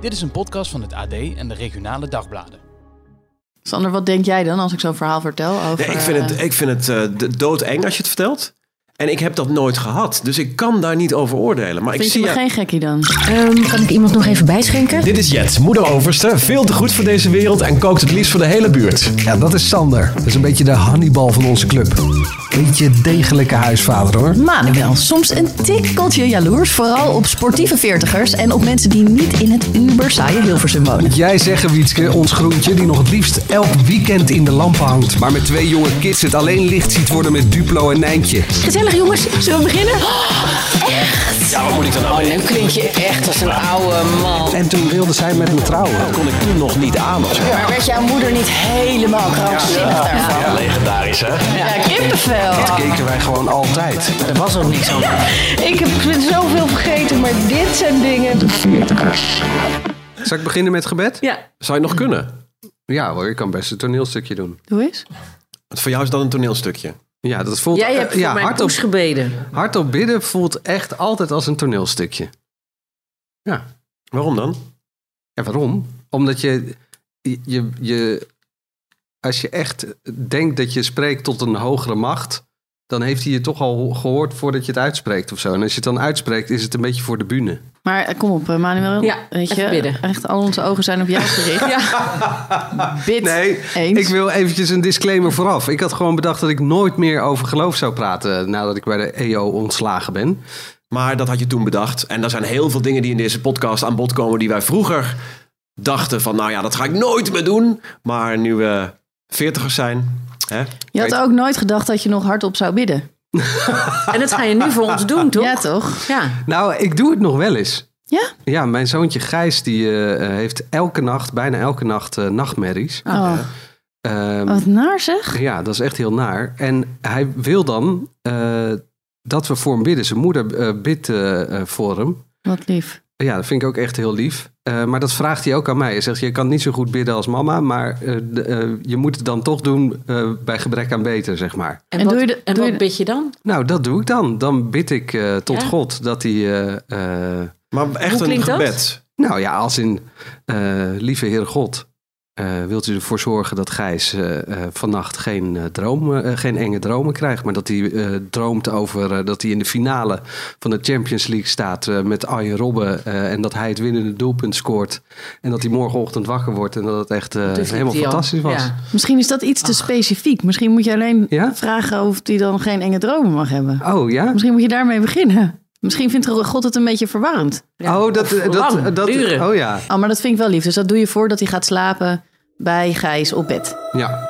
Dit is een podcast van het AD en de regionale dagbladen. Sander, wat denk jij dan als ik zo'n verhaal vertel over... Nee, ik vind het, eh, ik vind het eh, d- doodeng als je het vertelt. En ik heb dat nooit gehad. Dus ik kan daar niet over oordelen. Maar ik Vind je zie jou- geen gekkie dan? Ehm, kan ik iemand nog even bijschenken? Dit is Jet, moeder overste, veel te goed voor deze wereld en kookt het liefst voor de hele buurt. Ja, dat is Sander. Dat is een beetje de Hannibal van onze club. Beetje degelijke huisvader hoor. Manuel, soms een tikkeltje jaloers. Vooral op sportieve veertigers en op mensen die niet in het uber saaie Hilversum wonen. Moet jij zeggen, Wietske, ons groentje die nog het liefst elk weekend in de lampen hangt. Maar met twee jonge kids het alleen licht ziet worden met Duplo en Nijntje. Gezellig jongens, zullen we beginnen? Ja, wat moet ik dan nou? Nu klink je echt als een oude man. En toen wilde zij met me trouwen. Dat kon ik toen nog niet aan. zo. Maar werd jouw moeder niet helemaal krankzinnig daarvan? Ja, legendarisch hè? Ja, kippenvel. Dat keken wij gewoon altijd. Er was ook niks aan. Ik heb zoveel vergeten, maar dit zijn dingen... Zal ik beginnen met gebed? Ja. Zou je nog kunnen? Ja hoor, ik kan best een toneelstukje doen. Doe eens. Want voor jou is dat een toneelstukje. Ja, dat voelt... Jij hebt eh, voor ja, mijn hardop, poes gebeden. hardop bidden voelt echt altijd als een toneelstukje. Ja. Waarom dan? En waarom? Omdat je, je, je, als je echt denkt dat je spreekt tot een hogere macht, dan heeft hij je toch al gehoord voordat je het uitspreekt of zo. En als je het dan uitspreekt, is het een beetje voor de bühne. Maar eh, kom op, eh, Manuel. Ja, Weet je, bidden. echt al onze ogen zijn op jou gericht. Ja. Bid Nee, eens. ik wil eventjes een disclaimer vooraf. Ik had gewoon bedacht dat ik nooit meer over geloof zou praten nadat ik bij de EO ontslagen ben. Maar dat had je toen bedacht. En er zijn heel veel dingen die in deze podcast aan bod komen... die wij vroeger dachten van... nou ja, dat ga ik nooit meer doen. Maar nu we veertigers zijn... Hè, Je had ook nooit gedacht dat je nog hardop zou bidden. En dat ga je nu voor ons doen, toch? Ja, toch? Ja. Nou, ik doe het nog wel eens. Ja? Ja, mijn zoontje Gijs die eh, heeft elke nacht, bijna elke nacht, eh, nachtmerries. Oh, Ehm, wat naar zeg. Ja, dat is echt heel naar. En hij wil dan eh, dat we voor hem bidden. Zijn moeder eh, bidt eh, eh, voor hem. Wat lief. Ja, dat vind ik ook echt heel lief. Eh, maar dat vraagt hij ook aan mij. Hij zegt, je kan niet zo goed bidden als mama, maar eh, de- eh, je moet het dan toch doen eh, bij gebrek aan beter, zeg maar. En, En wat, doe je de- en doe wat je- bid je dan? Nou, dat doe ik dan. Dan bid ik eh, tot Ja? God dat hij... eh, eh, Maar echt Hoe een dat? gebed. nou ja, als in, eh, lieve Heer God, eh, wilt u ervoor zorgen dat Gijs eh, eh, vannacht geen, eh, dromen, eh, geen enge dromen krijgt, maar dat hij eh, droomt over dat hij in de finale van de Champions League staat eh, met Arjen Robben eh, en dat hij het winnende doelpunt scoort en dat hij morgenochtend wakker wordt en dat het echt eh, sliep helemaal al. fantastisch was. Ja. Misschien is dat iets te specifiek. Misschien moet je alleen Ja? vragen of hij dan geen enge dromen mag hebben. Oh ja? Misschien moet je daarmee beginnen. Misschien vindt God het een beetje verwarrend. Ja. Oh, dat, dat, dat, oh ja. Oh, maar dat vind ik wel lief. Dus dat doe je voordat hij gaat slapen bij Gijs op bed. ja.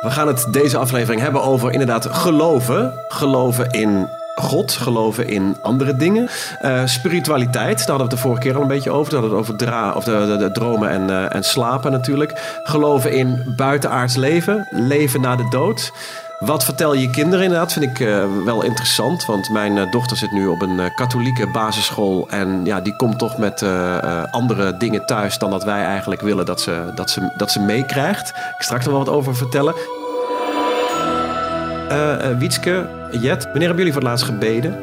We gaan het deze aflevering hebben over inderdaad geloven. Geloven in God, geloven in andere dingen. Eh, spiritualiteit, daar hadden we het de vorige keer al een beetje over. Hadden het over dra of de, de dromen en, eh, en slapen natuurlijk. Geloven in buitenaards leven, leven na de dood. Wat vertel je kinderen inderdaad, vind ik eh, wel interessant. Want mijn eh, dochter zit nu op een eh, katholieke basisschool. En ja, die komt toch met andere dingen thuis dan dat wij eigenlijk willen dat ze, dat ze, dat ze meekrijgt. Ik straks nog wel wat over vertellen. Wietske, Jet, wanneer hebben jullie voor het laatst gebeden?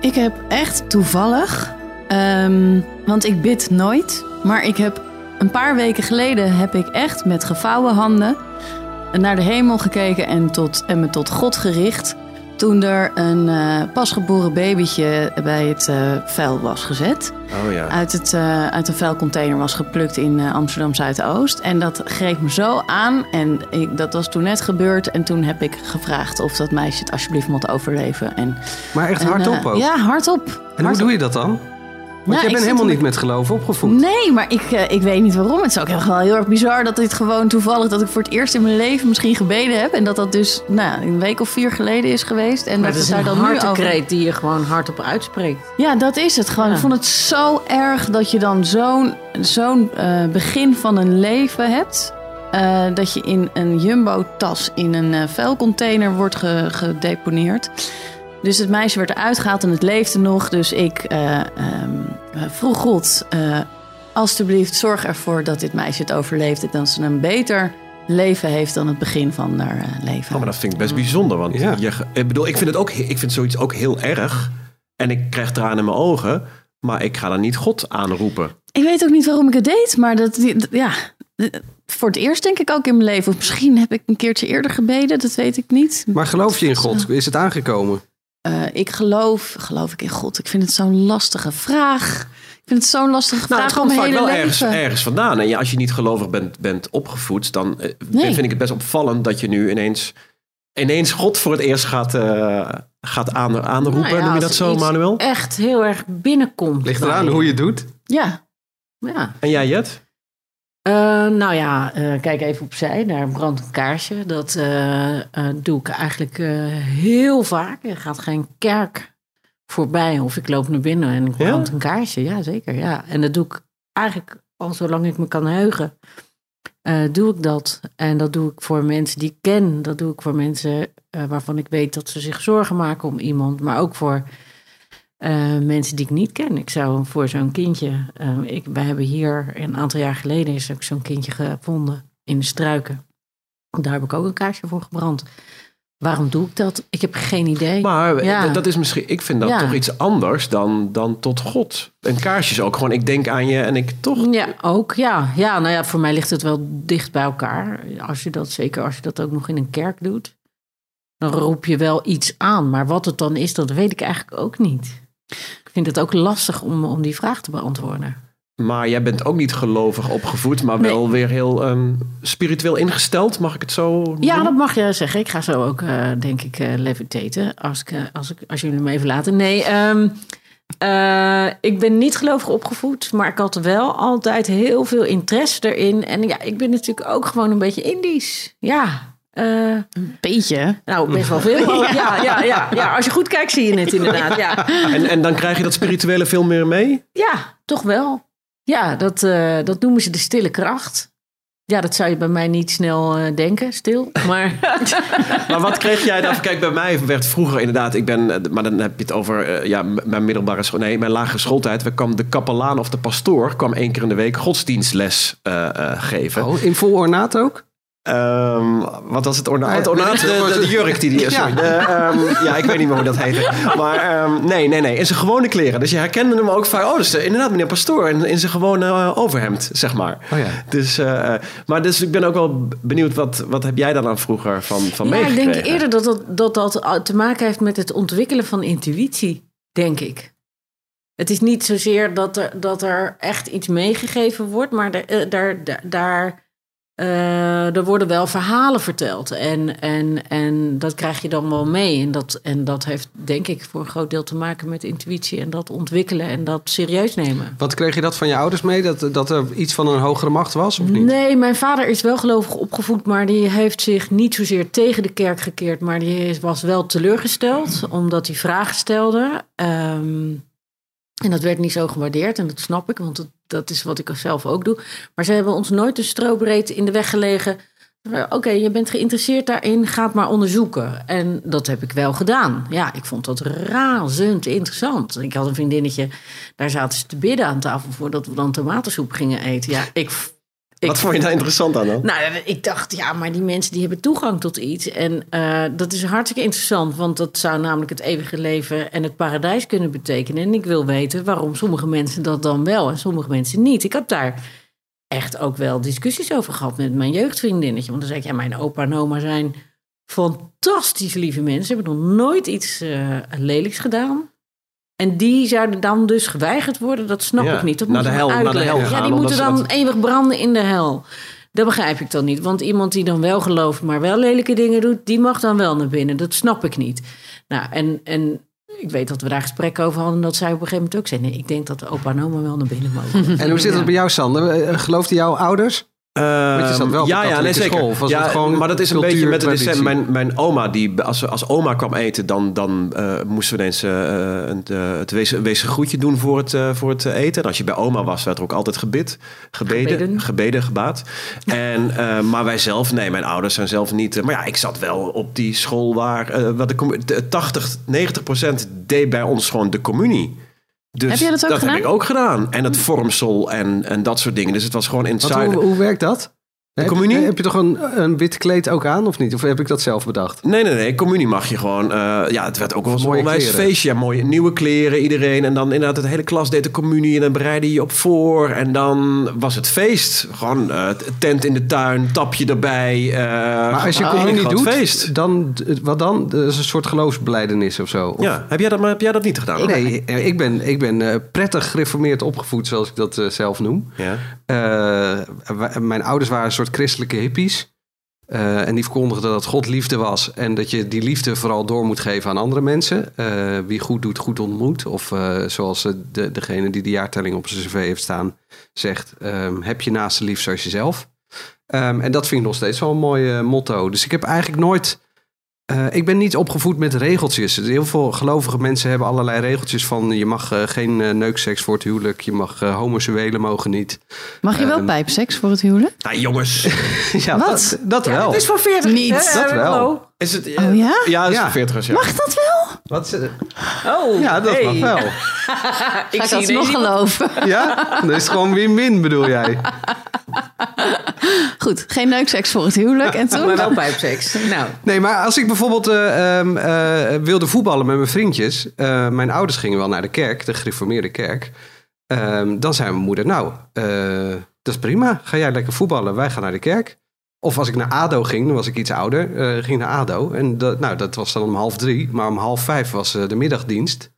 Ik heb echt toevallig, ehm, want ik bid nooit, maar ik heb een paar weken geleden heb ik echt met gevouwen handen naar de hemel gekeken en, tot, en me tot God gericht. Toen er een eh, pasgeboren babytje bij het eh, vuil was gezet. Oh ja. Uit, het, eh, uit een vuilcontainer was geplukt in Amsterdam Zuidoost. En dat greep me zo aan. En ik, dat was toen net gebeurd. En toen heb ik gevraagd of dat meisje het alsjeblieft mocht overleven. En, Maar echt en, hardop ook. Ja, hardop. en hoe Hardop. doe je dat dan? Want Nou, jij ik bent helemaal niet met geloof opgevoed. Nee, maar ik, eh, ik weet niet waarom. Het is ook echt wel heel erg bizar dat dit gewoon toevallig... dat ik voor het eerst in mijn leven misschien gebeden heb. En dat dat dus nou, een week of vier geleden is geweest. En Maar dat is daar een dan nu over... die je gewoon hardop uitspreekt. Ja, dat is het gewoon. Ja. Ik vond het zo erg dat je dan zo'n zo'n eh, begin van een leven hebt. eh, dat je in een jumbo-tas in een vuilcontainer wordt ge- gedeponeerd. Dus het meisje werd eruit gehaald en het leefde nog. Dus ik eh, ehm, eh, vroeg God, eh, alstublieft zorg ervoor dat dit meisje het overleeft. En dat ze een beter leven heeft dan het begin van haar eh, leven. Oh, maar dat vind ik best bijzonder. Want Ja. je, ik bedoel, ik vind, het ook, ik vind zoiets ook heel erg. En ik krijg tranen in mijn ogen. maar ik ga dan niet God aanroepen. Ik weet ook niet waarom ik het deed, maar dat, dat- ja, voor het eerst denk ik ook in mijn leven. Of misschien heb ik een keertje eerder gebeden, dat weet ik niet. Maar geloof je in God? Is het aangekomen? Eh, ik geloof, geloof ik in God? Ik vind het zo'n lastige vraag. Ik vind het zo'n lastige Nou, vraag het om komt vaak hele wel leven. ergens, ergens vandaan. En ja, als je niet gelovig bent, bent opgevoed, dan eh, Nee. vind ik het best opvallend dat je nu ineens, ineens God voor het eerst gaat, eh, gaat aan, aanroepen. Nou ja, Noem je dat zo, iets Manuel? Echt heel erg binnenkomt. Ligt eraan hoe je het doet. Ja, Ja. En jij, Jet? Eh, nou ja, eh, kijk even opzij. Daar brandt een kaarsje. Dat eh, doe ik eigenlijk heel vaak. Er gaat geen kerk voorbij of ik loop naar binnen en ik Ja? brand een kaarsje. Ja, zeker. Ja. En dat doe ik eigenlijk al zolang ik me kan heugen. doe ik dat. En dat doe ik voor mensen die ik ken. Dat doe ik voor mensen waarvan ik weet dat ze zich zorgen maken om iemand. Maar ook voor eh, mensen die ik niet ken. Ik zou voor zo'n kindje. eh, ik, wij hebben hier een aantal jaar geleden is ook zo'n kindje gevonden in de struiken. Daar heb ik ook een kaarsje voor gebrand. Waarom doe ik dat? Ik heb geen idee. Maar Ja. d- dat is misschien, ik vind dat Ja. toch iets anders dan, dan tot God. Een kaarsje is ook gewoon, ik denk aan je en ik toch. Ja, ook. Ja. ja, nou ja, voor mij ligt het wel dicht bij elkaar. Als je dat, zeker als je dat ook nog in een kerk doet, dan roep je wel iets aan. Maar wat het dan is, dat weet ik eigenlijk ook niet. Ik vind het ook lastig om, om die vraag te beantwoorden. Maar jij bent ook niet gelovig opgevoed, maar Nee. wel weer heel ehm, spiritueel ingesteld, mag ik het zo noemen? Ja, dat mag je zeggen. Ik ga zo ook, eh, denk ik, eh levitaten. Als, ik, eh, als, ik, als jullie me even laten. Nee, ehm, eh, ik ben niet gelovig opgevoed. Maar ik had wel altijd heel veel interesse erin. En ja, ik ben natuurlijk ook gewoon een beetje Indisch. Ja, eh, een beetje. nou, best wel veel. Ja, ja, ja, ja, als je goed kijkt zie je het inderdaad. Ja, En, en dan krijg je dat spirituele veel meer mee? ja toch wel. Ja, dat, eh, dat noemen ze de stille kracht. Ja, dat zou je bij mij niet snel eh, denken, stil. Maar Maar wat kreeg jij dan? Kijk, bij mij werd vroeger inderdaad, ik ben, maar dan heb je het over ja, mijn middelbare school, nee, mijn lagere schooltijd. We kwam de kapelaan of de pastoor kwam één keer in de week godsdienstles eh, eh, geven. Oh, in vol ornaat ook? Ehm, wat was het ornaat? Ah, ja, het ornaat, ik de, de, de jurk die die is. Ja. ehm, ja, ik weet niet meer hoe dat heette. Maar ehm, nee, nee, nee. In zijn gewone kleren. Dus je herkende hem ook vaak. Oh, dat is eh, inderdaad meneer Pastoor. In, in zijn gewone eh, overhemd, zeg maar. Oh ja. Dus, eh, maar dus ik ben ook wel benieuwd. Wat, wat heb jij dan aan vroeger van, van Ja, ik denk eerder dat dat, dat dat te maken heeft met het ontwikkelen van intuïtie, denk ik. Het is niet zozeer dat er, dat er echt iets meegegeven wordt, maar daar, daar, daar, eh, er worden wel verhalen verteld. En, en, en dat krijg je dan wel mee. En dat, en dat heeft, denk ik, voor een groot deel te maken met intuïtie en dat ontwikkelen en dat serieus nemen. Wat kreeg je dat van je ouders mee? Dat, dat er iets van een hogere macht was, of niet? Nee, mijn vader is wel gelovig opgevoed, maar die heeft zich niet zozeer tegen de kerk gekeerd, maar die was wel teleurgesteld omdat hij vragen stelde. Ehm, en dat werd niet zo gewaardeerd en dat snap ik, want dat, dat is wat ik zelf ook doe. Maar ze hebben ons nooit een strobreed in de weg gelegen. Oké, je bent geïnteresseerd daarin, ga het maar onderzoeken. En dat heb ik wel gedaan. Ja, ik vond dat razend interessant. Ik had een vriendinnetje, daar zaten ze te bidden aan tafel voordat we dan tomatensoep gingen eten. Ja, ik, ik Wat vond je daar interessant aan dan? nou, ik dacht, ja, maar die mensen die hebben toegang tot iets. En eh, dat is hartstikke interessant, want dat zou namelijk het eeuwige leven en het paradijs kunnen betekenen. En ik wil weten waarom sommige mensen dat dan wel en sommige mensen niet. Ik heb daar echt ook wel discussies over gehad met mijn jeugdvriendinnetje. Want dan zei ik, ja, mijn opa en oma zijn fantastisch lieve mensen. Ze hebben nog nooit iets eh, lelijks gedaan. En die zouden dan dus geweigerd worden, dat snap Ja, ik niet. Dat naar moet de hel- naar de hel gaan, Ja, die moeten dan dat- eeuwig branden in de hel. Dat begrijp ik dan niet. Want iemand die dan wel gelooft, maar wel lelijke dingen doet, die mag dan wel naar binnen. Dat snap ik niet. Nou, en, en ik weet dat we daar gesprekken over hadden. Dat zij op een gegeven moment ook zei: Nee, ik denk dat de opa en oma wel naar binnen mogen. En hoe zit het bij jou, Sander? Eh, Geloofden jouw ouders? Want je zat wel op ja, de ja, nee, zeker. school, of was ja, het gewoon maar dat is een beetje met de december. Mijn, mijn oma, die, als, als oma kwam eten, dan, dan eh, moesten we ineens eh, een, eh, het wezen, wezen groetje doen voor het, eh, voor het eten. En als je bij oma was, werd er ook altijd gebid, gebeden, gebeden, Gebeden. gebaat. En, eh, maar wij zelf, nee, mijn ouders zijn zelf niet. maar ja, ik zat wel op die school waar eh, wat de 80, 90 procent deed bij ons gewoon de communie. Dus Heb jij dat ook heb gedaan? ik ook gedaan. En het vormsel en, en dat soort dingen. Dus het was gewoon in het Wat, hoe werkt dat? De Heb- communie? Heb je toch een, een wit kleed ook aan, of niet? Of heb ik dat zelf bedacht? Nee, nee, nee. Communie mag je gewoon. eh, ja, het werd ook wel Mooie onwijs feestje. Ja, mooie nieuwe kleren, iedereen. En dan inderdaad, de hele klas deed de communie. En dan bereidde je je op voor. En dan was het feest. Gewoon eh, tent in de tuin, tapje erbij. eh, Maar als je gewoon communie een doet, feest. dan, wat dan? Dat is een soort geloofsbelijdenis of zo? Of- Ja, heb jij dat, maar heb jij dat niet gedaan? Nee, ik ben, ik ben prettig gereformeerd opgevoed, zoals ik dat zelf noem. Ja. Mijn ouders waren een soort christelijke hippies. Eh, en die verkondigden dat God liefde was. En dat je die liefde vooral door moet geven aan andere mensen. Eh, wie goed doet, goed ontmoet. Of eh, zoals de, degene die de jaartelling op zijn cv heeft staan zegt. ehm, heb je naast lief zoals jezelf. Ehm, en dat vind ik nog steeds wel een mooi motto. Dus ik heb eigenlijk nooit... eh, ik ben niet opgevoed met regeltjes. Heel veel gelovige mensen hebben allerlei regeltjes van... je mag eh, geen eh, neukseks voor het huwelijk. Je mag homoseksuelen mogen niet. Mag je wel pijpseks voor het huwelijk? Nou, jongens. Ja, Wat? Dat, dat wel. Het is voor 40. Niet. hè? Dat wel. Is het, Oh ja? Ja, dat is Ja. voor 40 ja. Mag dat wel? Wat, ze- Oh, ja, dat hey. mag wel. Ga ik zie dat nog geloven? Ja? Dat is gewoon win-win, bedoel jij? Goed, geen neukseks voor het huwelijk. En toen? Maar wel pijpseks. Nou, Nee, maar als ik bijvoorbeeld eh, ehm, eh, wilde voetballen met mijn vriendjes... eh, mijn ouders gingen wel naar de kerk, de gereformeerde kerk... ehm, dan zei mijn moeder, nou, eh, dat is prima. Ga jij lekker voetballen, wij gaan naar de kerk. Of als ik naar ADO ging, dan was ik iets ouder, eh, ging naar ADO. En dat, nou, dat was dan om half drie, maar om half vijf was eh, de middagdienst.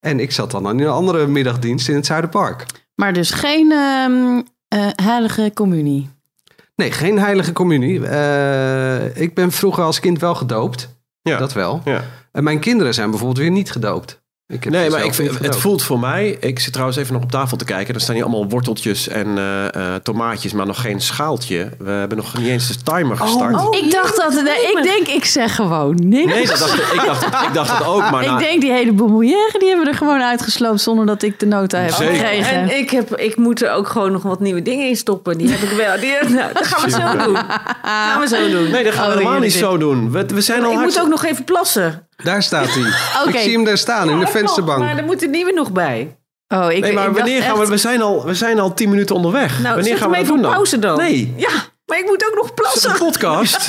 En ik zat dan in een andere middagdienst in het Zuiderpark. Maar dus geen ehm, eh, heilige communie. Nee, geen heilige communie. Eh, ik ben vroeger als kind wel gedoopt. Ja. Dat wel. Ja. En mijn kinderen zijn bijvoorbeeld weer niet gedoopt. Ik heb Nee, maar ik het voelt voor mij... Ik zit trouwens even nog op tafel te kijken. Er staan hier allemaal worteltjes en eh, eh, tomaatjes, maar nog geen schaaltje. We hebben nog niet eens de timer gestart. oh. ik dacht dat... Nee, ik denk, ik zeg gewoon niks. Nee, dat dacht, ik, ik, dacht, ik dacht het ook, maar... ik nou, denk, die hele bonbonnière, die hebben we er gewoon uitgesloopt... zonder dat ik de nota heb Zeker. gekregen. en ik, heb, ik moet er ook gewoon nog wat nieuwe dingen in stoppen. Die heb ik wel. Die, nou, dat gaan we zo doen. gaan we zo doen. nee, dat gaan we Oh, helemaal niet zo doen. We, we zijn al ik moet ook nog even plassen. Daar staat hij. Oké. Ik zie hem daar staan in de vensterbank. Maar er moet een nieuwe nog bij. Oh, ik, Nee, maar ik wanneer gaan we... echt- We zijn al, we zijn al tien minuten onderweg. Nou, wanneer zet gaan we hem dat even doen op pauze dan. Nee, Ja, maar ik moet ook nog het plassen. is een podcast.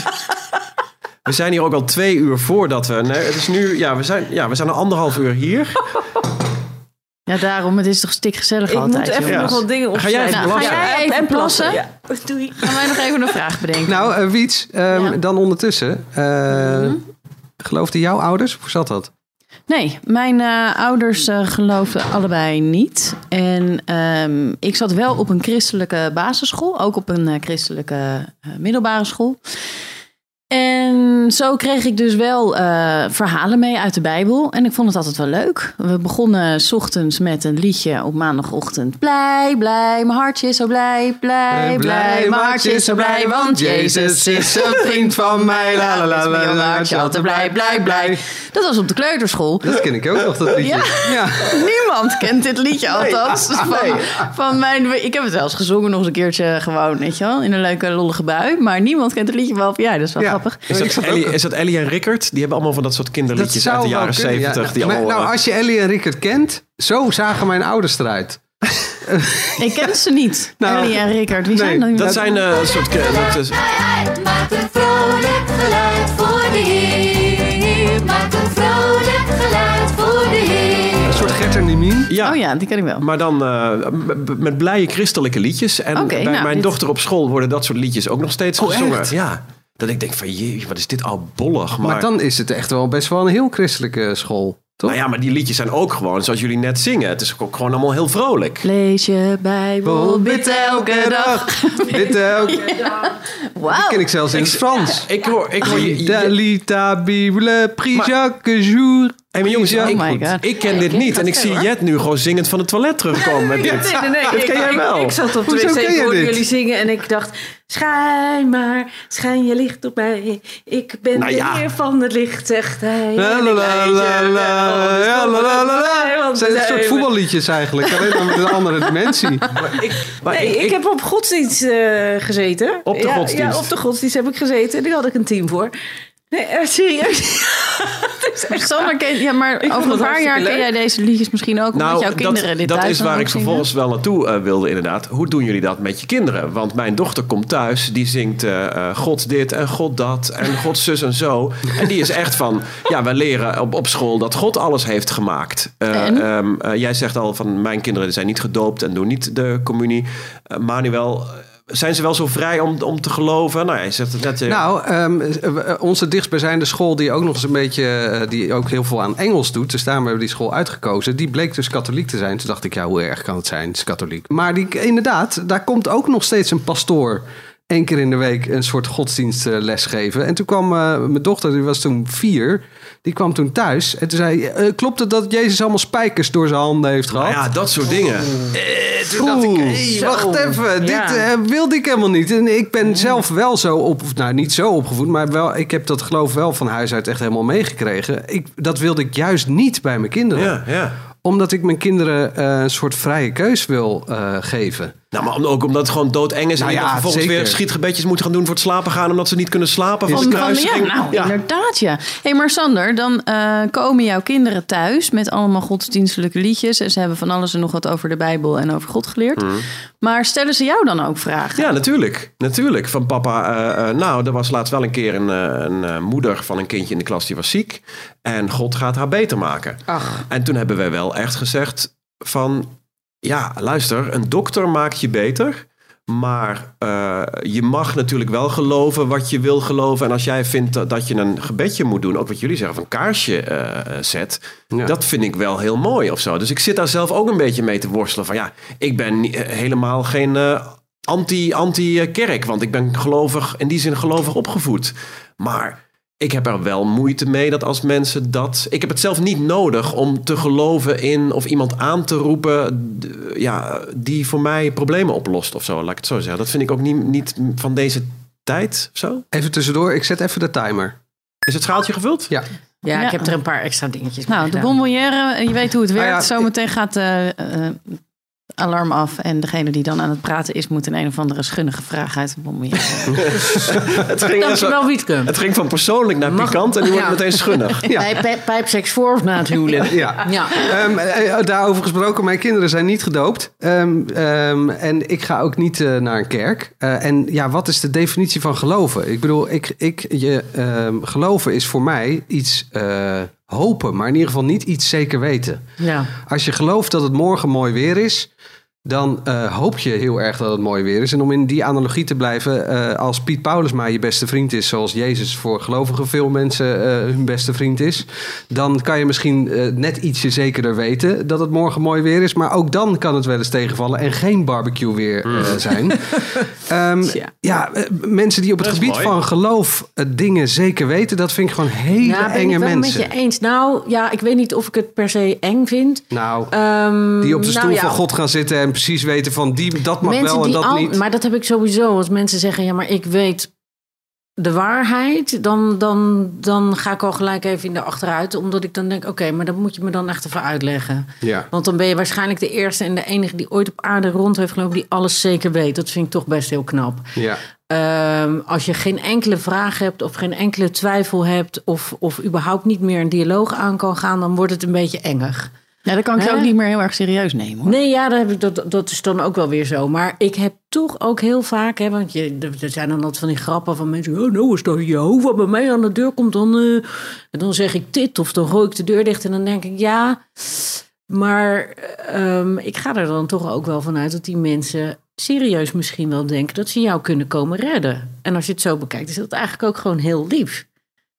We zijn hier ook al twee uur voordat we... Nee, het is nu... Ja, we zijn, ja, we zijn al anderhalf uur hier. Ja, daarom, het is toch stikgezellig Ik altijd. moet even nog wat dingen Ga jij opschrijven. even Nou, ga plassen? jij even plassen? Ja, doei. Gaan wij nog even een vraag bedenken? Nou, eh, Wiets, ehm, Ja. dan ondertussen. eh Geloofden jouw ouders? Hoe zat dat? Nee, mijn eh, ouders eh, geloofden allebei niet. En ehm, ik zat wel op een christelijke basisschool, ook op een eh, christelijke middelbare school. En zo kreeg ik dus wel eh, verhalen mee uit de Bijbel. En ik vond het altijd wel leuk. We begonnen 's ochtends met een liedje op maandagochtend. Blij, blij, mijn hartje is zo blij. Blij, blij, mijn hartje is zo blij. Want Jezus is een vriend van mij. La la la la, la hartje altijd blij, blij, blij. Dat was op de kleuterschool. Dat ken ik ook nog, dat liedje. Ja. Niemand kent dit liedje althans. Van, van mijn, ik heb het wel eens gezongen nog eens een keertje gewoon, weet je wel, in een leuke lollige bui. Maar niemand kent het liedje wel van, ja, dat is wel Ja. grappig. Is dat, Ellie, ook- is dat Ellie en Rickert? Die hebben allemaal van dat soort kinderliedjes uit de jaren kunnen, ja. 70. Die Maar, allemaal, nou, eh, als je Ellie en Rickert kent, zo zagen mijn ouders eruit. Ik ken ze niet. Nou, Ellie en Rickert, wie nee, zijn dat? dat zijn eh, een soort... ki- Dat is, Maak een vrolijk geluid voor de Heer. Ja, Oh ja, die ken ik wel. maar dan eh, met blije christelijke liedjes. En bij nou, mijn dit- dochter op school worden dat soort liedjes ook nog steeds Oh, gezongen. echt? Ja, dat ik denk van, jee, wat is dit oudbollig. Maar, Maar dan is het echt wel best wel een heel christelijke school, toch? nou ja, maar die liedjes zijn ook gewoon zoals jullie net zingen. Het is ook gewoon allemaal heel vrolijk. Lees je Bijbel, bid elke dag. Dit ook. Wauw. ken ik zelfs in het Frans. Ik hoor, ik hoor je... je- Dalita Bible, prie chaque jour. Hey, maar jongens, Ja, ik, oh my God. ik ken dit niet. En ik zie Jet nu gewoon zingend van het toilet terugkomen met dit. Nee, nee, nee. Dit ik, ken jij ik- wel. Ik, zat op de wc, ik hoorde dit? jullie zingen en ik dacht... Schijn maar, schijn je licht op mij. Ik ben Nou de ja. heer van het licht, zegt hij. La En ik ja, Zijn een soort voetballiedjes eigenlijk, alleen dan met een andere dimensie. Maar Nee, ik, heb op godsdienst eh, gezeten. Op de ja, godsdienst? Ja, op de godsdienst heb ik gezeten. Daar had ik een team voor. Nee, echt serieus. Sander, ken, ja, maar over een het paar jaar hartstikke ken jij deze liedjes misschien ook. omdat jouw kinderen dat, dit dat is waar ik zingen. vervolgens wel naartoe eh, wilde inderdaad. Hoe doen jullie dat met je kinderen? Want mijn dochter komt thuis, die zingt eh, eh, God dit en God dat en God zus en zo. En die is echt van, ja, we leren op, op school dat God alles heeft gemaakt. Eh, En? ehm, eh, jij zegt al van, mijn kinderen zijn niet gedoopt en doen niet de communie. Manuel, zijn ze wel zo vrij om, om te geloven? Nou, je zegt het net... Nou, ehm, eh, onze dichtstbijzijnde school, die ook nog eens een beetje, eh, die ook heel veel aan Engels doet, dus daarom hebben we die school uitgekozen, die bleek dus katholiek te zijn. Toen dacht ik, ja, hoe erg kan het zijn? Het is katholiek. Maar die, inderdaad, daar komt ook nog steeds een pastoor één keer in de week een soort godsdienstles geven. En toen kwam eh, mijn dochter, die was toen vier, die kwam toen thuis en toen zei, eh, klopt het dat Jezus allemaal spijkers door zijn handen heeft gehad? nou ja, dat soort dingen. Eh, toen dacht ik, hey, wacht even, Ja. dit eh, wilde ik helemaal niet. En ik ben zelf wel zo op, nou niet zo opgevoed, maar wel, ik heb dat geloof wel van huis uit echt helemaal meegekregen. Ik, dat wilde ik juist niet bij mijn kinderen. Ja, ja. Omdat ik mijn kinderen eh, een soort vrije keus wil eh, geven. Nou, maar ook omdat het gewoon doodeng is. Nou en die ja, vervolgens zeker. weer schietgebedjes moeten gaan doen voor het slapen gaan. Omdat ze niet kunnen slapen van Van, de ja, nou, Ja. inderdaad, ja. hey, maar Sander, dan eh, komen jouw kinderen thuis met allemaal godsdienstelijke liedjes. En ze hebben van alles en nog wat over de Bijbel en over God geleerd. Mhm. Maar stellen ze jou dan ook vragen? Ja, natuurlijk. Natuurlijk. Van papa, eh, eh, nou, er was laatst wel een keer een, eh, een moeder van een kindje in de klas die was ziek. En God gaat haar beter maken. Ach, En toen hebben wij wel echt gezegd van, ja, luister, een dokter maakt je beter. Maar eh, je mag natuurlijk wel geloven wat je wil geloven. En als jij vindt dat, dat je een gebedje moet doen, ook wat jullie zeggen, of een kaarsje eh, zet, Ja. dat vind ik wel heel mooi of zo. Dus ik zit daar zelf ook een beetje mee te worstelen. Van ja, ik ben eh, helemaal geen anti- anti-kerk, want ik ben gelovig, in die zin gelovig opgevoed. Maar ik heb er wel moeite mee dat als mensen dat. Ik heb het zelf niet nodig om te geloven in of iemand aan te roepen. Ja, die voor mij problemen oplost of zo. Laat ik het zo zeggen. Dat vind ik ook niet, niet van deze tijd zo. Even tussendoor, ik zet even de timer. Is het schaaltje gevuld? Ja. ja, Ja. ik heb er een paar extra dingetjes Nou, de bonbonnière, eh, je weet hoe het werkt. Ah, ja. Zometeen gaat de alarm af. En degene die dan aan het praten is, moet een een of andere schunnige vraag uit de bonbonnière. Het ging, zo- Dankjewel, Wietke. het ging van persoonlijk naar Mag- pikant en nu wordt Ja. meteen schunnig. Ja. Bij pij- pijpseks voor of na het huwelijk? Ja. Ja. Ehm, eh, daarover gesproken, mijn kinderen zijn niet gedoopt. Ehm, ehm, en ik ga ook niet eh, naar een kerk. Eh, en ja, wat is de definitie van geloven? Ik bedoel, ik, ik, je, ehm, geloven is voor mij iets eh, hopen, maar in ieder geval niet iets zeker weten. ja. Als je gelooft dat het morgen mooi weer is, dan eh, hoop je heel erg dat het mooi weer is. En om in die analogie te blijven, eh, als Piet Paulusma je beste vriend is, zoals Jezus voor gelovige veel mensen eh, hun beste vriend is, dan kan je misschien eh, net ietsje zekerder weten dat het morgen mooi weer is. Maar ook dan kan het wel eens tegenvallen en geen barbecue weer eh, zijn. Ehm, ja, mensen die op het gebied mooi. van geloof dingen zeker weten, dat vind ik gewoon hele Ja, ben enge ik wel mensen. met je eens. Nou, ja, ik weet niet of ik het per se eng vind. Nou, Ehm, die op de nou stoel ja, van God gaan zitten en precies weten van die, dat mag mensen wel en dat al, niet. Maar dat heb ik sowieso. Als mensen zeggen, ja, maar ik weet de waarheid, dan, dan, dan ga ik al gelijk even in de achteruit. Omdat ik dan denk, oké, maar dat moet je me dan echt even uitleggen. Ja. Want dan ben je waarschijnlijk de eerste en de enige die ooit op aarde rond heeft gelopen, die alles zeker weet. Dat vind ik toch best heel knap. Ja. Ehm, als je geen enkele vraag hebt of geen enkele twijfel hebt of, of überhaupt niet meer een dialoog aan kan gaan, dan wordt het een beetje engig. Ja, dan kan ik Hè? ook niet meer heel erg serieus nemen. Hoor. Nee, ja, dat, heb ik, dat, dat is dan ook wel weer zo. Maar ik heb toch ook heel vaak, hè, want je, er zijn dan altijd van die grappen van mensen. Oh, nou, als dan Jehovah bij mij aan de deur komt, dan, eh, en dan zeg ik dit of dan gooi ik de deur dicht en dan denk ik ja. Maar ehm, ik ga er dan toch ook wel vanuit dat die mensen serieus misschien wel denken dat ze jou kunnen komen redden. En als je het zo bekijkt, is dat eigenlijk ook gewoon heel lief.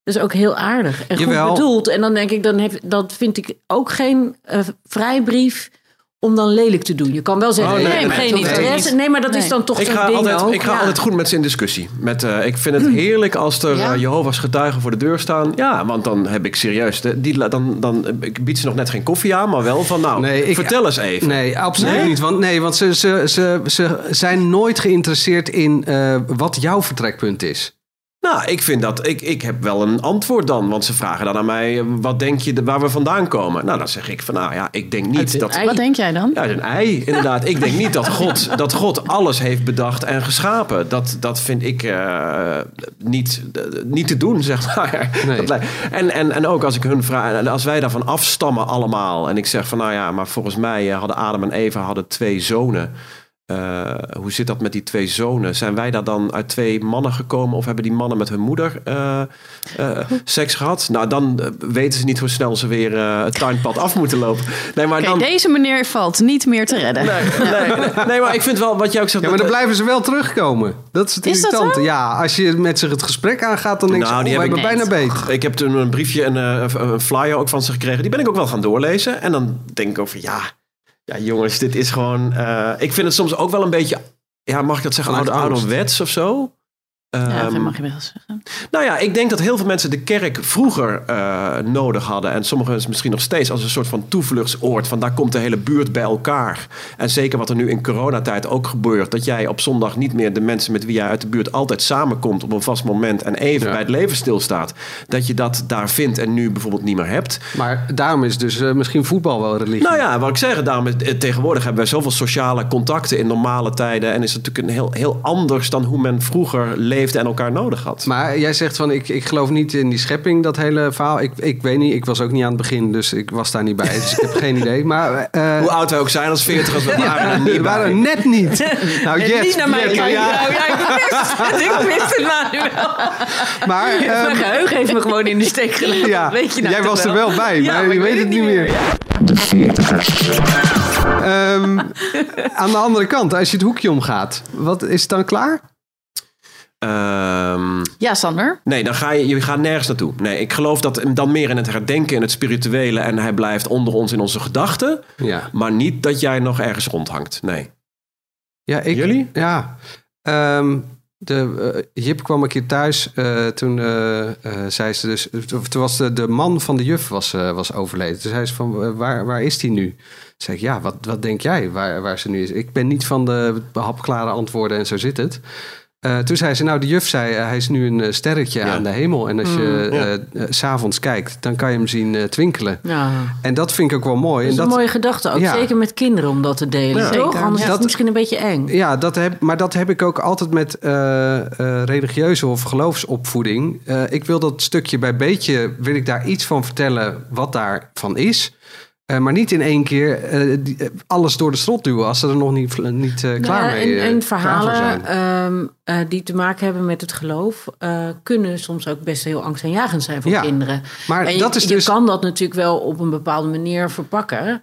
Dat is ook heel aardig en Jawel. goed bedoeld. En dan denk ik, dan heeft, dat vind ik ook geen eh, vrijbrief om dan lelijk te doen. Je kan wel zeggen, Oh, ik nee, heb nee, geen interesse. Nee, maar dat Nee. is dan toch Ik ga, ding altijd, ook. ik ga Ja. altijd goed met ze in discussie. Met, eh, ik vind het heerlijk als er Ja. eh, Jehovah's getuigen voor de deur staan. Ja, want dan heb ik serieus... De, die, dan, dan, ik bied ze nog net geen koffie aan, maar wel van... Nou, Nee, ik- vertel eens even. Nee, absoluut Nee? niet. Want, nee, want ze, ze, ze, ze zijn nooit geïnteresseerd in eh, wat jouw vertrekpunt is. Nou, ik vind dat, ik, ik heb wel een antwoord dan. Want ze vragen dan aan mij, eh, wat denk je waar we vandaan komen? Nou, dan zeg ik van, nou ja, ik denk niet dat... ei. Wat denk jij dan? Ja, een ei, inderdaad. Ik denk niet dat God, dat God alles heeft bedacht en geschapen. Dat, dat vind ik eh, niet, niet te doen, zeg maar. Nee. Dat en, en, en ook als ik hun vraag, als wij daarvan afstammen allemaal. En ik zeg van, nou ja, maar volgens mij eh, hadden Adam en Eva hadden twee zonen. Eh, hoe zit dat met die twee zonen? Zijn wij daar dan uit twee mannen gekomen? Of hebben die mannen met hun moeder eh, eh, seks gehad? Nou, dan weten ze niet hoe snel ze weer het tuinpad af moeten lopen. Nee, maar dan... deze meneer valt niet meer te redden. Nee, nee, nee, nee, maar ik vind wel wat jij ook zegt. Ja, maar dan blijven ze wel terugkomen. Dat is het Is irritante. Ja, als je met zich het gesprek aangaat, dan denk je, Nou, oh, die we heb hebben ik bijna beet. Ik heb toen een briefje en eh, een flyer ook van ze gekregen. Die ben ik ook wel gaan doorlezen. En dan denk ik over, ja, ja jongens, dit is gewoon... eh, ik vind het soms ook wel een beetje, ja, mag ik dat zeggen, oude, ouderwets of zo? Ja, Ehm, dat mag je wel zeggen. nou ja, ik denk dat heel veel mensen de kerk vroeger eh, nodig hadden. En sommigen misschien nog steeds als een soort van toevluchtsoord. Van daar komt de hele buurt bij elkaar. En zeker wat er nu in coronatijd ook gebeurt. Dat jij op zondag niet meer de mensen met wie jij uit de buurt altijd samenkomt. op een vast moment. en even Ja. bij het leven stilstaat. Dat je dat daar vindt en nu bijvoorbeeld niet meer hebt. Maar daarom is dus eh, misschien voetbal wel religie. Nou ja, wat ik zeg, daarom, is- eh, tegenwoordig hebben wij zoveel sociale contacten in normale tijden. En is het natuurlijk een heel, heel anders dan hoe men vroeger leefde en elkaar nodig had. Maar jij zegt van, ik, ik geloof niet in die schepping, dat hele verhaal. Ik, ik weet niet, ik was ook niet aan het begin, dus ik was daar niet bij. Dus ik heb geen idee. Maar eh, Hoe oud wij ook zijn als 40 als we waren er niet we bij. waren net niet. Nou, En Jet, niet naar mij kijken. ja, Nou, ja, ik wist het. Ik wist het, Manuel. maar Mijn ehm, geheugen heeft me gewoon in de steek gelaten. ja, weet je nou jij was er wel bij, Ja, maar maar je weet het niet meer. Ehm, aan de andere kant, als je het hoekje omgaat, wat is het dan klaar? Ehm, Ja, Sander. nee, dan ga je, je gaat nergens naartoe. Nee, ik geloof dat hem dan meer in het herdenken, in het spirituele. En hij blijft onder ons in onze gedachten. Ja. Maar niet dat jij nog ergens rondhangt. Nee. Ja, ik, Jullie? Ja. Ehm, de, eh, Jip kwam een keer thuis. eh, toen eh, zei ze dus... Toen was de, de man van de juf was, was overleden. Toen zei ze van, waar, waar is die nu? Toen zei ik, ja, wat, wat denk jij waar, waar ze nu is? Ik ben niet van de hapklare antwoorden en zo zit het. Eh, toen zei ze, nou, de juf zei, eh, hij is nu een eh, sterretje Ja. aan de hemel. En als je ja. s s'avonds kijkt, dan kan je hem zien twinkelen. Ja, En dat vind ik ook wel mooi. dat is en een mooie gedachte ook. Ja. Zeker met kinderen om dat te delen, Ja. toch? Zeker. Anders is het misschien een beetje eng. Ja, dat heb, maar dat heb ik ook altijd met eh, eh, religieuze of geloofsopvoeding. Eh, ik wil dat stukje bij beetje, wil ik daar iets van vertellen wat daarvan is. Eh, maar niet in één keer eh, die- eh, alles door de strot duwen als ze er nog niet, niet eh, klaar Ja, mee en, en verhalen ehm, eh, die te maken hebben met het geloof... kunnen soms ook best heel angstaanjagend zijn voor Ja, kinderen. Maar En je, dat is je dus... kan dat natuurlijk wel op een bepaalde manier verpakken,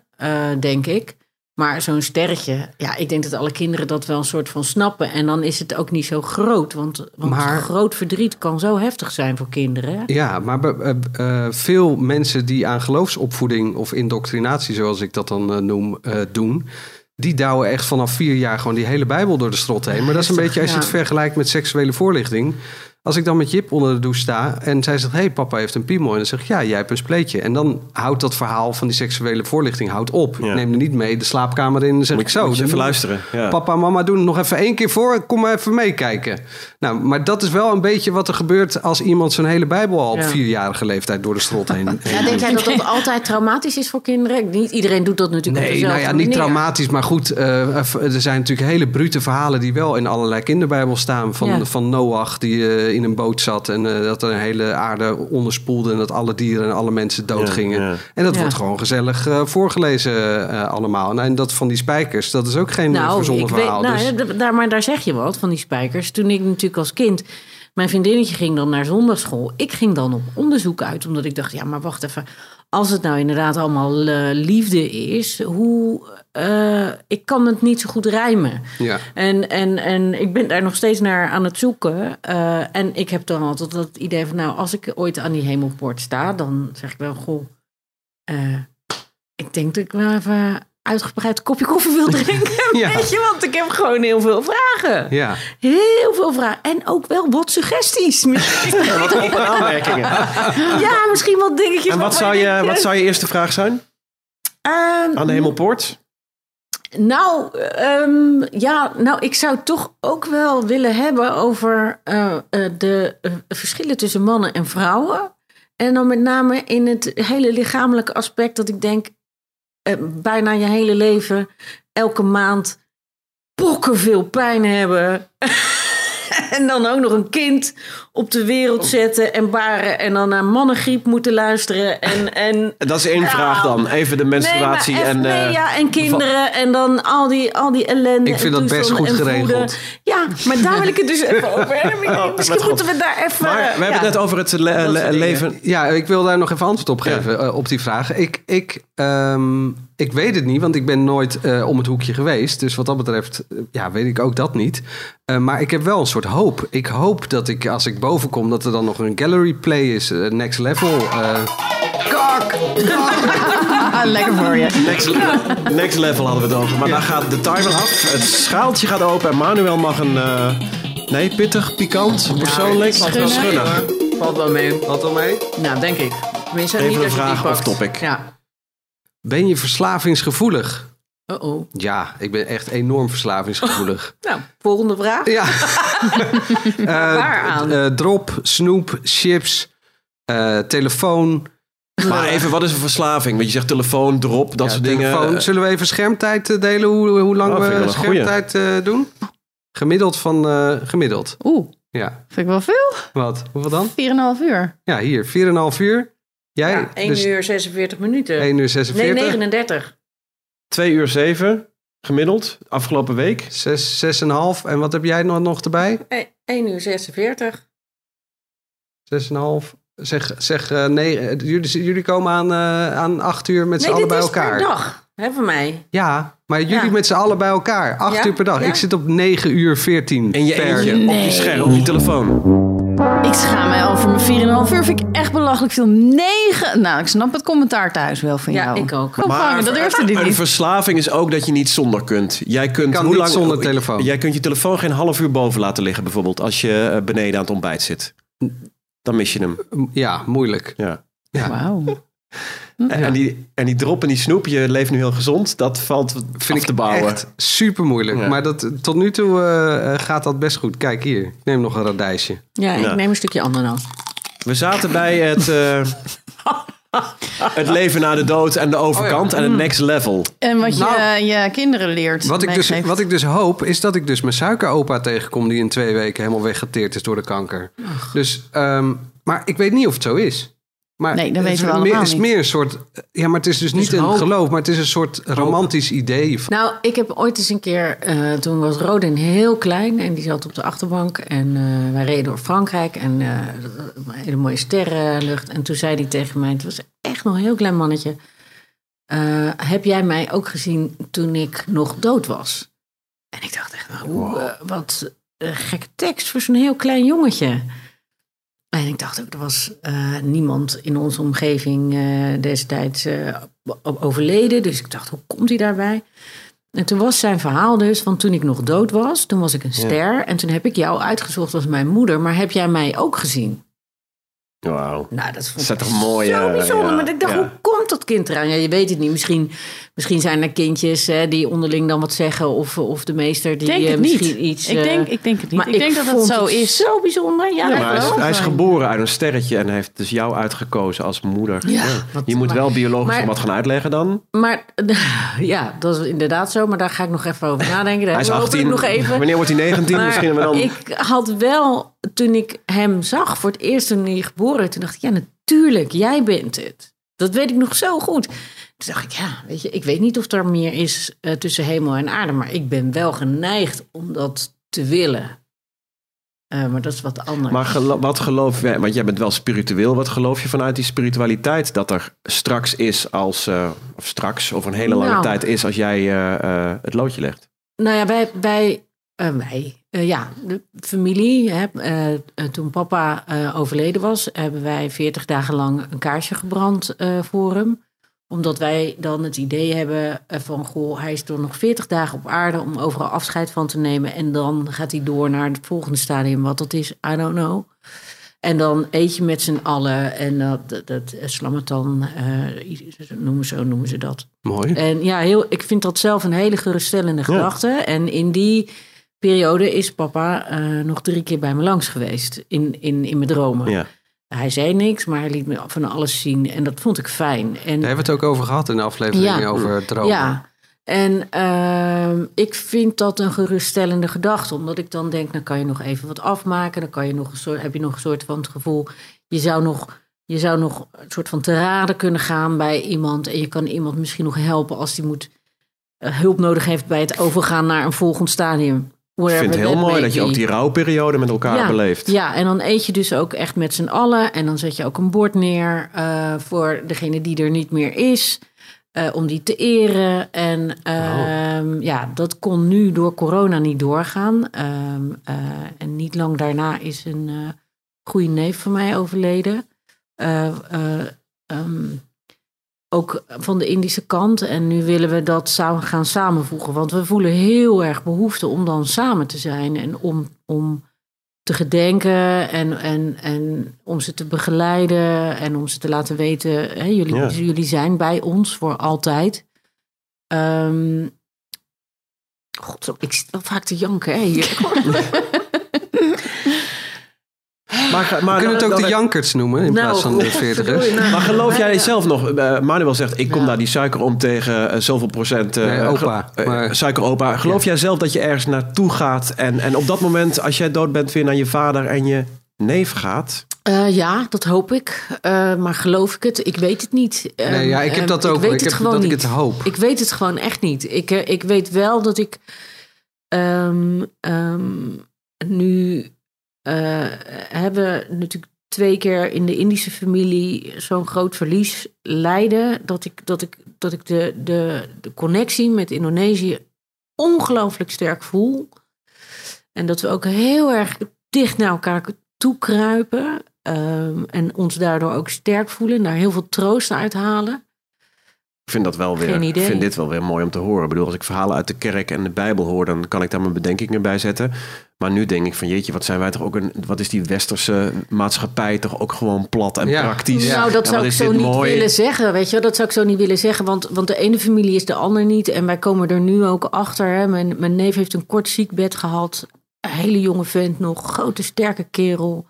denk ik. Maar zo'n sterretje, ja, ik denk dat alle kinderen dat wel een soort van snappen. En dan is het ook niet zo groot. Want, want Maar- groot verdriet kan zo heftig zijn voor kinderen. Ja, maar eh, veel mensen die aan geloofsopvoeding of indoctrinatie, zoals ik dat dan eh, noem, eh, doen, die douwen echt vanaf vier jaar gewoon die hele Bijbel door de strot heen. Maar dat is een beetje, als je het vergelijkt met seksuele voorlichting. Als ik dan met Jip onder de douche sta en zij zegt: Hé, hey, papa heeft een piemel. En dan zeg ik: Ja, jij hebt een spleetje. En dan houdt dat verhaal van die seksuele voorlichting houdt op. Ja. Ik neem er niet mee de slaapkamer in en zeg Moet, ik zo. moet je even luisteren. Ja. Papa en mama doen het nog even één keer voor. Kom maar even meekijken. Nou, maar dat is wel een beetje wat er gebeurt als iemand zijn hele Bijbel al op Ja. vierjarige leeftijd door de strot heen. heen Ja, denk jij dat dat altijd traumatisch is voor kinderen? Niet iedereen doet dat natuurlijk op Nee, nou ja, niet manier. traumatisch, maar goed. eh, er zijn natuurlijk hele brute verhalen die wel in allerlei kinderbijbels staan. Van, Ja. van Noach die eh, in een boot zat en eh, dat er een hele aarde onderspoelde en dat alle dieren en alle mensen doodgingen. Ja, ja. En dat Ja. wordt gewoon gezellig eh, voorgelezen eh, allemaal. En, en dat van die spijkers, dat is ook geen eh, Nou, verzonnen ik weet, verhaal. nou, dus- daar, maar daar zeg je wat van die spijkers. Toen ik natuurlijk als kind, mijn vriendinnetje ging dan naar zondagschool. Ik ging dan op onderzoek uit, omdat ik dacht, ja, maar wacht even. Als het nou inderdaad allemaal eh, liefde is, hoe. eh, ik kan het niet zo goed rijmen. ja. En, en, en ik ben daar nog steeds naar aan het zoeken. Eh, en ik heb dan altijd dat idee van, nou, als ik ooit aan die hemelpoort sta, dan zeg ik wel, goh, ik denk dat ik wel even uitgebreid kopje koffie wil drinken. Ja. Weet je, want ik heb gewoon heel veel vragen. ja. Heel veel vragen. En ook wel wat suggesties. Misschien- Ja, wat op- en aanmerkingen. ja, misschien wat dingetjes. En wat zou, je, wat zou je eerste vraag zijn ehm, aan de hemelpoort? Nou, ehm, ja, nou, ik zou toch ook wel willen hebben over eh, eh, de eh, verschillen tussen mannen en vrouwen. En dan met name in het hele lichamelijke aspect dat ik denk, eh, bijna je hele leven, elke maand pokken veel pijn hebben. en dan ook nog een kind op de wereld zetten en baren en dan naar mannengriep moeten luisteren. En, en Dat is één Ja. vraag dan. Even de menstruatie Nee, en... nee, eh, ja, en kinderen en dan al die, al die ellende. Ik vind en dat best goed en voeden. geregeld. Ja, maar daar wil ik het dus even over hebben. Oh, Misschien wat moeten we daar even... Maar we hebben ja. het net over het le- le- leven... Ja, ik wil daar nog even antwoord op geven eh, op die vraag. Ik, ik, ehm, ik weet het niet, want ik ben nooit eh, om het hoekje geweest. Dus wat dat betreft, eh, ja, weet ik ook dat niet. Eh, maar ik heb wel een soort hoop. Ik hoop dat ik, als ik boven kom, dat er dan nog een gallery play is. next level. eh. Ah, lekker voor je. Next, next level hadden we het over. Maar daar gaat de timer af. Het schaaltje gaat open en Manuel mag een... eh, nee, pittig, pikant, persoonlijk, schunnig. schunnig. Valt wel mee. Wat al mee? Nou, denk ik. Tenminste, Even niet een vraag off topic. Ja. Ben je verslavingsgevoelig? Uh-oh. Ja, ik ben echt enorm verslavingsgevoelig. Nou, volgende vraag. ja. Eh, Waaraan? eh, drop, snoep, chips, eh, telefoon. Maar even, wat is een verslaving? Want je zegt telefoon, drop, dat Ja, soort telefoon. dingen. Zullen we even schermtijd delen? Hoe, hoe lang Oh, we schermtijd eh, doen? Gemiddeld van eh, gemiddeld. Oeh, Ja. vind ik wel veel. Wat? Hoeveel dan? 4,5 uur. Ja, hier. 4,5 uur. Jij? Ja, 1 dus uur 46 minuten. 1 uur nee, 46. 39. 2 uur 7 gemiddeld, afgelopen week. 6, 6,5. En wat heb jij nog, nog erbij? 1 uur 46. 6,5. Zeg, zeg eh, nee, jullie, jullie komen aan, eh, aan 8 uur met z'n Nee, allen dit bij is elkaar. per dag. Hè, van mij. Ja, maar jullie Ja. met z'n allen bij elkaar. 8 Ja, uur per dag. ja. Ik zit op 9 uur 14 En je per eentje op je Nee. scherm, op je telefoon. Ik schaam mij over mijn 4,5 uur. Vind ik echt belachelijk veel. 9. Nou, ik snap het commentaar thuis wel van Ja, jou. ik ook. Opvangen, dat durfde die een niet. verslaving is ook dat je niet zonder kunt. Jij kunt kan hoe niet lang, zonder telefoon. Jij kunt je telefoon geen half uur boven laten liggen, bijvoorbeeld, als je eh, beneden aan het ontbijt zit. Dan mis je hem. Ja, moeilijk. Ja. Ja. Wauw. En, en die, en die drop en die snoep, je leeft nu heel gezond, dat valt Vind af ik te bouwen. echt super moeilijk. Ja. Maar dat, tot nu toe eh, eh, gaat dat best goed. Kijk hier, ik neem nog een radijsje. Ja, ik Ja. neem een stukje ananas. We zaten bij het, eh, het leven na de dood en de overkant en het next level. En wat je Nou, je kinderen leert. Wat ik, dus, wat ik dus hoop, is dat ik dus mijn suikeropa tegenkom... die in twee weken helemaal weggeteerd is door de kanker. Dus, ehm, maar ik weet niet of het zo is. Maar Nee, dat het weten we is meer, allemaal is meer een soort... Ja, maar het is dus niet een hoop. geloof, maar het is een soort romantisch idee. Van, Nou, ik heb ooit eens een keer, eh, toen was Rodin heel klein en die zat op de achterbank en eh, wij reden door Frankrijk en eh, hele mooie sterrenlucht. En toen zei hij tegen mij, het was echt nog een heel klein mannetje, eh, heb jij mij ook gezien toen ik nog dood was? En ik dacht echt, wow, wat een gekke tekst voor zo'n heel klein jongetje. En ik dacht ook, er was eh, niemand in onze omgeving eh, destijds eh, overleden. Dus ik dacht, hoe komt hij daarbij? En toen was zijn verhaal dus van toen ik nog dood was, toen was ik een ster. En toen heb ik jou uitgezocht als mijn moeder. Maar heb jij mij ook gezien? Wauw. Nou, dat vond Dat is ik toch mooi, zo bijzonder. ja, maar ik dacht, ja. hoe komt dat kind eraan? Ja, je weet het niet. Misschien, misschien zijn er kindjes hè, die onderling dan wat zeggen. Of, of de meester die Ik denk eh, het misschien niet. iets... ik, eh, denk, ik denk het niet. maar ik denk dat het zo is. Zo bijzonder. Ja, maar hij is, hij geboren uit een sterretje en heeft dus jou uitgekozen als moeder. Ja, wat- je moet maar- wel biologisch maar- wat gaan uitleggen dan. Maar ja, dat is inderdaad zo. Maar daar ga ik nog even over nadenken. Daar Hij is hoop ik 18. nog even. Wanneer wordt hij 19? Maar Misschien dan... ik had wel, toen ik hem zag voor het eerst toen hij geboren werd, toen dacht ik, ja, natuurlijk, jij bent het. Dat weet ik nog zo goed. Toen dacht ik, ja, weet je, ik weet niet of er meer is eh, tussen hemel en aarde, maar ik ben wel geneigd om dat te willen. Eh, maar dat is wat anders. Maar gelo- wat geloof jij, want jij bent wel spiritueel, wat geloof je vanuit die spiritualiteit dat er straks is als, eh, of straks, of een hele lange Nou. tijd is als jij het loodje legt? Nou ja, wij, wij, wij ja, de familie. Hè, toen papa overleden was, hebben wij 40 dagen lang een kaarsje gebrand voor hem. Omdat wij dan het idee hebben eh, van, goh, hij is er nog 40 dagen op aarde om overal afscheid van te nemen. En dan gaat hij door naar het volgende stadium, wat dat is, I don't know. En dan eet je met z'n allen. En dat, dat, dat slammertan, eh noemen, zo noemen ze dat. Mooi. En ja, heel, ik vind dat zelf een hele geruststellende gedachte. En in die periode is papa eh, nog drie keer bij me langs geweest. In, in, in mijn dromen. Ja. Hij zei niks, maar hij liet me van alles zien. En dat vond ik fijn. En, Daar hebben we het ook over gehad in de aflevering Ja. over dromen. ja, en ehm, ik vind dat een geruststellende gedachte. Omdat ik dan denk, dan kan je nog even wat afmaken. Dan kan je nog een soort, heb je nog een soort van het gevoel... je zou nog, je zou nog een soort van te raden kunnen gaan bij iemand. En je kan iemand misschien nog helpen als die moet, eh, hulp nodig heeft... bij het overgaan naar een volgend stadium. Ik vind het heel mooi dat je ook die rouwperiode met elkaar beleeft. Ja, en dan eet je dus ook echt met z'n allen. En dan zet je ook een bord neer eh, voor degene die er niet meer is. eh, om die te eren. En ehm, ja, dat kon nu door corona niet doorgaan. Ehm, eh, en niet lang daarna is een goede neef van mij overleden. Ehm, ook van de Indische kant. En nu willen we dat samen gaan samenvoegen. Want we voelen heel erg behoefte om dan samen te zijn. En om, om te gedenken en, en, en om ze te begeleiden. En om ze te laten weten, hè, jullie, Ja. jullie zijn bij ons voor altijd. Ehm God, zo- ik zit wel vaak te janken hè, hier. Maar, maar, We kunnen het ook de Jankerts noemen in Nou, plaats van de veertigers. Maar geloof jij zelf nog? eh, Manuel zegt, ik kom Ja. daar die suiker om tegen eh, zoveel procent eh, Nee, opa, maar- suikeropa. Geloof jij zelf dat je ergens naartoe gaat en, en op dat moment, als jij dood bent, weer naar je vader en je neef gaat? Eh, ja, dat hoop ik. Eh, maar geloof ik het? Ik weet het niet. Nee, Ehm, ja, ik heb ehm, dat ook. Ik weet Ik het heb gewoon dat ik niet. het hoop. Ik weet het gewoon echt niet. Ik, ik weet wel dat ik ehm, ehm, nu hebben natuurlijk twee keer in de Indische familie zo'n groot verlies lijden. Dat ik, dat ik, dat ik de, de, de connectie met Indonesië ongelooflijk sterk voel. En dat we ook heel erg dicht naar elkaar toekruipen. ehm, en ons daardoor ook sterk voelen. Daar heel veel troost uit halen. Ik vind dat wel weer. Ik vind dit wel weer mooi om te horen. Ik bedoel, als ik verhalen uit de kerk en de Bijbel hoor, dan kan ik daar mijn bedenkingen bij zetten. Maar nu denk ik van jeetje, wat zijn wij toch ook een. Wat is die westerse maatschappij toch ook gewoon plat en Ja. praktisch? Nou, dat En zou ik zo niet mooi? willen zeggen. Weet je, wel. dat zou ik zo niet willen zeggen. Want, want de ene familie is de ander niet. En wij komen er nu ook achter. Hè. Mijn, mijn neef heeft een kort ziekbed gehad. Een hele jonge vent nog. Grote, sterke kerel.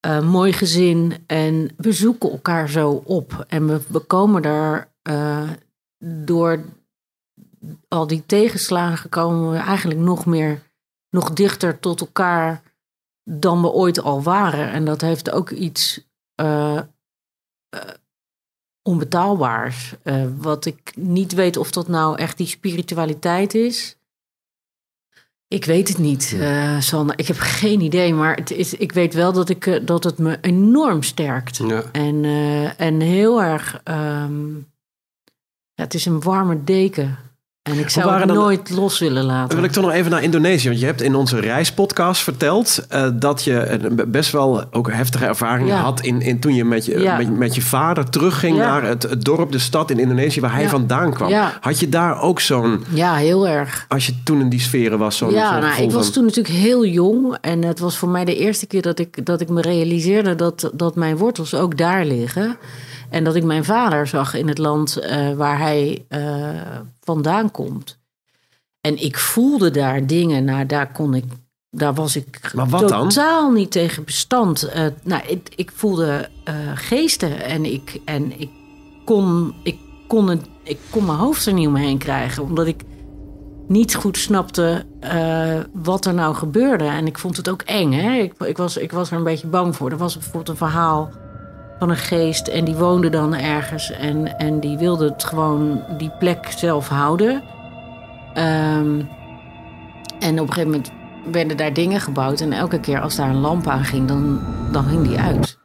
Eh, mooi gezin. En we zoeken elkaar zo op. En we, we komen er eh, door al die tegenslagen komen we eigenlijk nog meer, nog dichter tot elkaar dan we ooit al waren. En dat heeft ook iets eh, eh, onbetaalbaars. Wat ik niet weet of dat nou echt die spiritualiteit is. Ik weet het niet, eh Sanne. Ik heb geen idee, maar het is, ik weet wel dat, ik, dat het me enorm sterkt. Ja. En, en heel erg. ehm, ja, het is een warme deken. En ik zou het dan- nooit los willen laten. Wil ik toch nog even naar Indonesië. Want je hebt in onze reispodcast verteld eh, dat je een best wel ook heftige ervaringen Ja. had in, in, toen je met je, Ja. met, met je vader terugging Ja. naar het, het dorp, de stad in Indonesië waar hij vandaan kwam. Had je daar ook zo'n, Ja, heel erg. als je toen in die sferen was, zo'n ja, nou, ik was van- toen natuurlijk heel jong. En het was voor mij de eerste keer dat ik, dat ik me realiseerde dat, dat mijn wortels ook daar liggen. En dat ik mijn vader zag in het land eh, waar hij eh, vandaan komt. En ik voelde daar dingen, nou daar kon ik, daar was ik dan? totaal niet tegen bestand. Eh, nou, ik, ik voelde geesten en ik, en ik kon, ik kon het, ik kon mijn hoofd er niet omheen krijgen, omdat ik niet goed snapte wat er nou gebeurde. En ik vond het ook eng. Hè? Ik, ik, was, ik was er een beetje bang voor. Er was bijvoorbeeld een verhaal van een geest en die woonde dan ergens en, en die wilde het gewoon die plek zelf houden. Ehm, en op een gegeven moment werden daar dingen gebouwd en elke keer als daar een lamp aan ging, dan, dan ging die uit.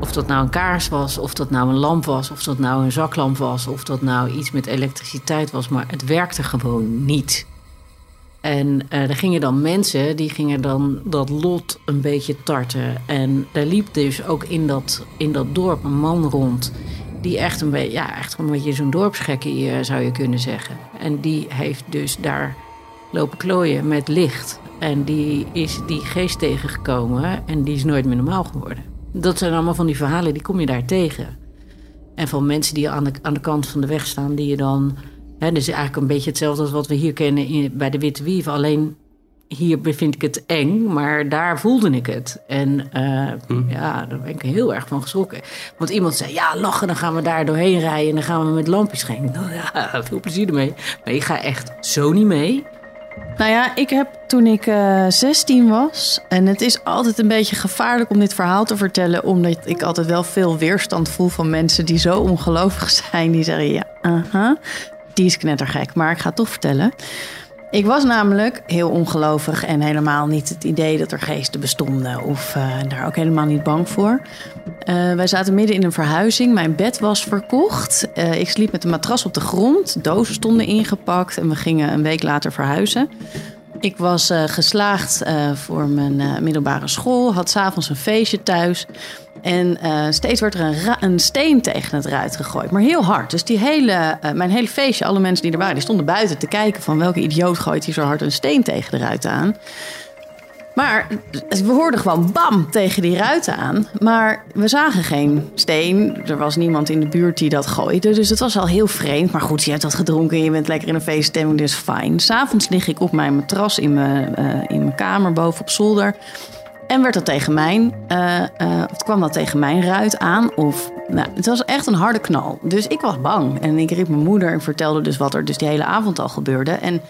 Of dat nou een kaars was, of dat nou een lamp was, of dat nou een zaklamp was, of dat nou iets met elektriciteit was, maar het werkte gewoon niet. En eh, er gingen dan mensen, die gingen dan dat lot een beetje tarten. En daar liep dus ook in dat, in dat dorp een man rond. Die echt een beetje, ja, echt een beetje zo'n dorpsgekkie eh, zou je kunnen zeggen. En die heeft dus daar lopen klooien met licht. En die is die geest tegengekomen en die is nooit meer normaal geworden. Dat zijn allemaal van die verhalen, die kom je daar tegen. En van mensen die aan de, aan de kant van de weg staan, die je dan... Hè, dus eigenlijk een beetje hetzelfde als wat we hier kennen in, bij de Witte Wief. Alleen hier vind ik het eng, maar daar voelde ik het. En eh, ja, daar ben ik heel erg van geschrokken. Want iemand zei, ja, lachen, dan gaan we daar doorheen rijden... en dan gaan we met lampjes heen. Nou ja, veel plezier ermee. Maar ik ga echt zo niet mee. Nou ja, ik heb toen ik eh 16 was. En het is altijd een beetje gevaarlijk om dit verhaal te vertellen. Omdat ik altijd wel veel weerstand voel van mensen die zo ongelovig zijn. Die zeggen: Ja, aha, die is knettergek. Maar ik ga het toch vertellen. Ik was namelijk heel ongelovig en helemaal niet het idee dat er geesten bestonden. Of eh, daar ook helemaal niet bang voor. Eh, wij zaten midden in een verhuizing. Mijn bed was verkocht. Eh, ik sliep met een matras op de grond. Dozen stonden ingepakt en we gingen een week later verhuizen. Ik was geslaagd voor mijn middelbare school. Had s'avonds een feestje thuis. En eh, steeds werd er een, een steen tegen het ruit gegooid. Maar heel hard. Dus die hele, eh, mijn hele feestje, alle mensen die er waren... die stonden buiten te kijken van welke idioot gooit hier zo hard een steen tegen de ruit aan. Maar we hoorden gewoon bam tegen die ruiten aan. Maar we zagen geen steen. Er was niemand in de buurt die dat gooide. Dus het was al heel vreemd. Maar goed, je hebt dat gedronken en je bent lekker in een feeststemming. Dus fijn. S'avonds lig ik op mijn matras in mijn, eh, in mijn kamer boven op zolder. En werd dat tegen mijn, eh, eh, of kwam dat tegen mijn ruit aan? Of, nou, het was echt een harde knal. Dus ik was bang. En ik riep mijn moeder en vertelde dus wat er dus die hele avond al gebeurde. En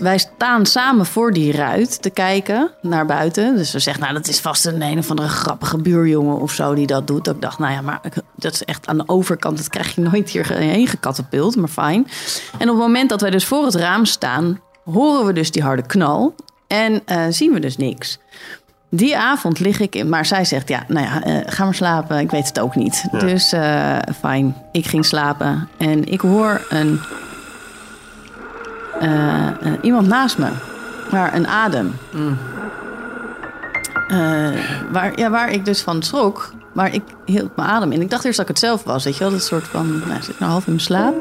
wij staan samen voor die ruit te kijken naar buiten. Dus ze zegt, nou, dat is vast een een of andere grappige buurjongen of zo die dat doet. Dat ik dacht, nou ja, maar dat is echt aan de overkant. Dat krijg je nooit hierheen gekatapult, maar fijn. En op het moment dat wij dus voor het raam staan, horen we dus die harde knal. En eh, zien we dus niks. Die avond lig ik in, maar zij zegt, ja, nou ja, eh, ga maar slapen. Ik weet het ook niet. Dus eh, fijn, ik ging slapen. En ik hoor een eh, iemand naast me. Maar een adem. Eh, waar, ja, waar ik dus van schrok. Maar ik hield mijn adem in. Ik dacht eerst dat ik het zelf was. Weet je wel, dat soort van... Nou, ik zit nou half in mijn slaap.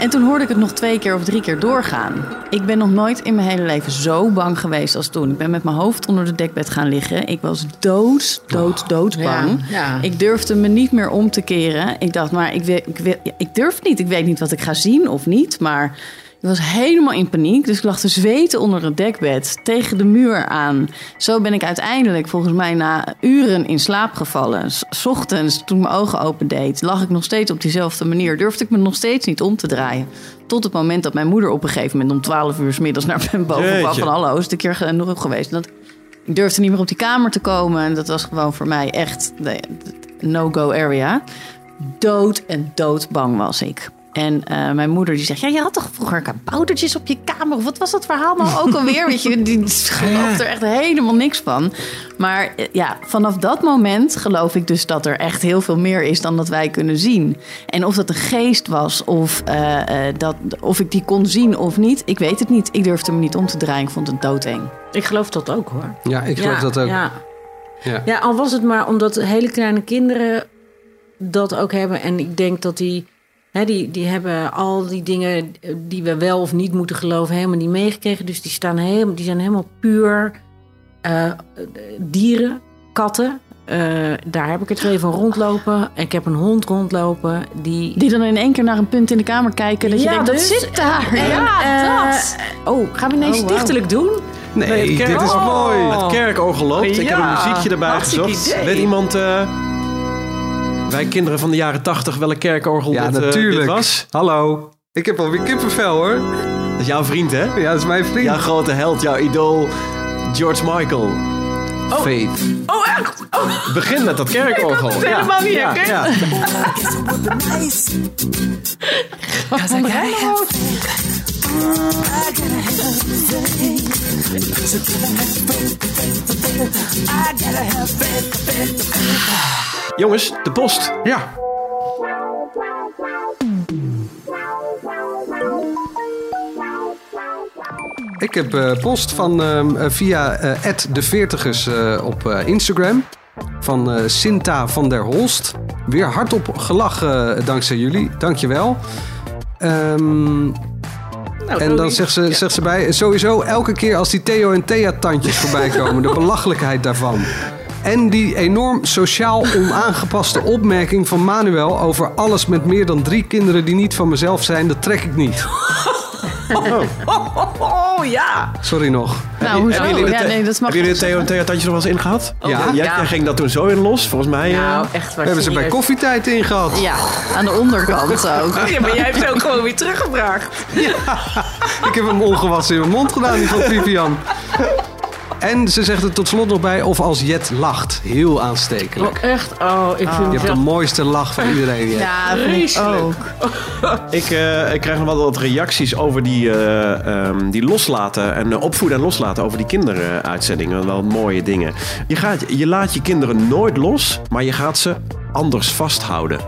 En toen hoorde ik het nog twee keer of drie keer doorgaan. Ik ben nog nooit in mijn hele leven zo bang geweest als toen. Ik ben met mijn hoofd onder de dekbed gaan liggen. Ik was dood, dood, doodsbang. Ja, ja. Ik durfde me niet meer om te keren. Ik dacht, maar ik, weet, ik, weet, ik durf niet. Ik weet niet wat ik ga zien of niet. Maar was helemaal in paniek. Dus ik lag te zweten onder het dekbed. Tegen de muur aan. Zo ben ik uiteindelijk volgens mij na uren in slaap gevallen. S- ochtends, toen ik mijn ogen opendeed, lag ik nog steeds op diezelfde manier. Durfde ik me nog steeds niet om te draaien. Tot het moment dat mijn moeder op een gegeven moment om 12 uur 's middags naar me boven kwam. Van hallo, is het een keer genoeg geweest. Dat, ik durfde niet meer op die kamer te komen. En dat was gewoon voor mij echt de, de no-go area. Dood en doodbang was ik. En eh, mijn moeder die zegt... Ja, je had toch vroeger kaboutertjes op je kamer? Of wat was dat verhaal nou ook alweer? Weet je, die gelooft er echt helemaal niks van. Maar eh, ja, vanaf dat moment geloof ik dus dat er echt heel veel meer is... dan dat wij kunnen zien. En of dat een geest was of, eh, eh, dat, of ik die kon zien of niet... ik weet het niet. Ik durfde me niet om te draaien. Ik vond het doodeng. Ik geloof dat ook hoor. Ja, ik geloof dat ook. Ja. Ja. ja, al was het maar omdat hele kleine kinderen dat ook hebben. En ik denk dat die, die, die hebben al die dingen eh, die we wel of niet moeten geloven, helemaal niet meegekregen. Dus die, staan helemaal, die zijn helemaal puur eh, dieren, katten. Eh, daar heb ik er twee van rondlopen. Ik heb een hond rondlopen. Die, Die dan in één keer naar een punt in de kamer kijken... dat je Ja, denkt, dat zit daar. En, ja, dat. Oh, gaan we ineens Oh, stichtelijk doen? Nee, dit is Oh. mooi. Het kerkorgel loopt. Ik heb een Ja, muziekje erbij gezocht. idee. Weet iemand... wij kinderen van de jaren tachtig welk kerkorgel Ja, dit, eh, natuurlijk. dit was? Hallo. Ik heb alweer kippenvel hoor. Dat is jouw vriend, hè? Ja, dat is mijn vriend. Jouw grote held, jouw idool, George Michael. Faith. Oh, echt? Oh. Begin met dat kerkorgel. Ik helemaal niet ja, herkend. ja. Jongens, de post. Ja. Ik heb eh, post van ehm, eh, via eh de Veertigers op Instagram. Van Sinta van der Holst. Weer hardop gelachen dankzij jullie. Dankjewel. Ehm Nou, En dan zegt ze, zegt ze bij, sowieso elke keer als die Theo en Thea tandjes voorbij komen, de belachelijkheid daarvan. En die enorm sociaal onaangepaste opmerking van Manuel over alles met meer dan drie kinderen die niet van mezelf zijn, dat trek ik niet. Oh ja! Sorry nog. Nou, hoezo? Hebben jullie de, Ja, nee, dat mag hebben jullie de nog wel eens ingehad? Ja. Jij, Ja. ging dat toen zo in los, volgens mij. eh, Nou, echt We waar. hebben ze bij koffietijd ingehad. Ja, aan de onderkant ook. Ja, maar jij hebt ze ook gewoon weer teruggebracht. Ik heb hem ongewassen in mijn mond gedaan, die van Vivian. En ze zegt er tot slot nog bij, of als Jet lacht. Heel aanstekelijk. Oh, echt? Oh, ik vind Je hebt de mooiste lach van iedereen. Jet. Ja, Vreselijk. ook. Ik, eh, ik krijg nog wel wat reacties over die, eh, ehm, die loslaten en eh, opvoeden en loslaten over die kinderuitzendingen. Wel mooie dingen. Je, gaat, je laat je kinderen nooit los, maar je gaat ze anders vasthouden.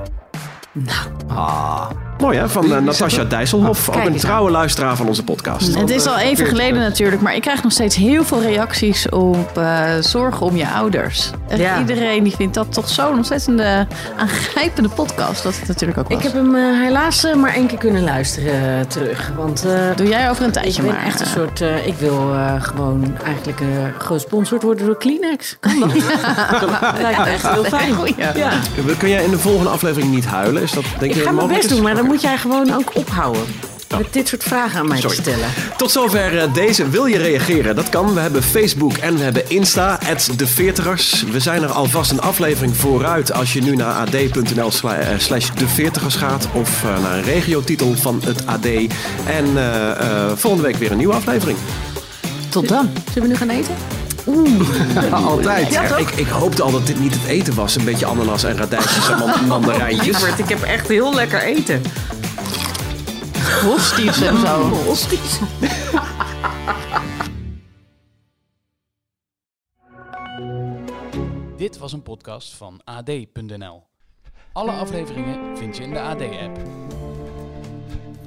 Ah. Mooi hè, van eh, Natasja Dijsselhof, ook kijk een trouwe luisteraar van onze podcast. Het is al even geleden natuurlijk, maar ik krijg nog steeds heel veel reacties op eh, zorgen om je ouders. Ja. Iedereen die vindt dat toch zo'n ontzettende aangrijpende podcast. Dat het natuurlijk ook was. Ik heb hem eh, helaas maar één keer kunnen luisteren terug. Want eh, Doe jij over een ik tijdje ben maar. echt een soort... eh, ik wil eh, gewoon eigenlijk eh, gesponsord worden door Kleenex. Kan dat? dat lijkt me echt heel fijn. Ja. Kun jij in de volgende aflevering niet huilen? Is dat denk Ik je ga mijn mogelijk best doen, maar dan moet jij gewoon ook ophouden. Met dit soort vragen aan mij Sorry. te stellen. Tot zover eh, deze. Wil je reageren? Dat kan. We hebben Facebook en we hebben Insta, de Veertigers. We zijn er alvast een aflevering vooruit als je nu naar ad.nl eh, slash de Veertigers gaat. Of eh, naar een regiotitel van het AD. En eh, eh, volgende week weer een nieuwe aflevering. Tot dan. Zullen we nu gaan eten? Altijd. Ja, ik, ik hoopte al dat dit niet het eten was. Een beetje ananas en radijsjes en man- mandarijntjes. Lieverd, ik heb echt heel lekker eten. Hosties en zo. Hosties. Dit was een podcast van AD.nl. Alle afleveringen vind je in de AD-app.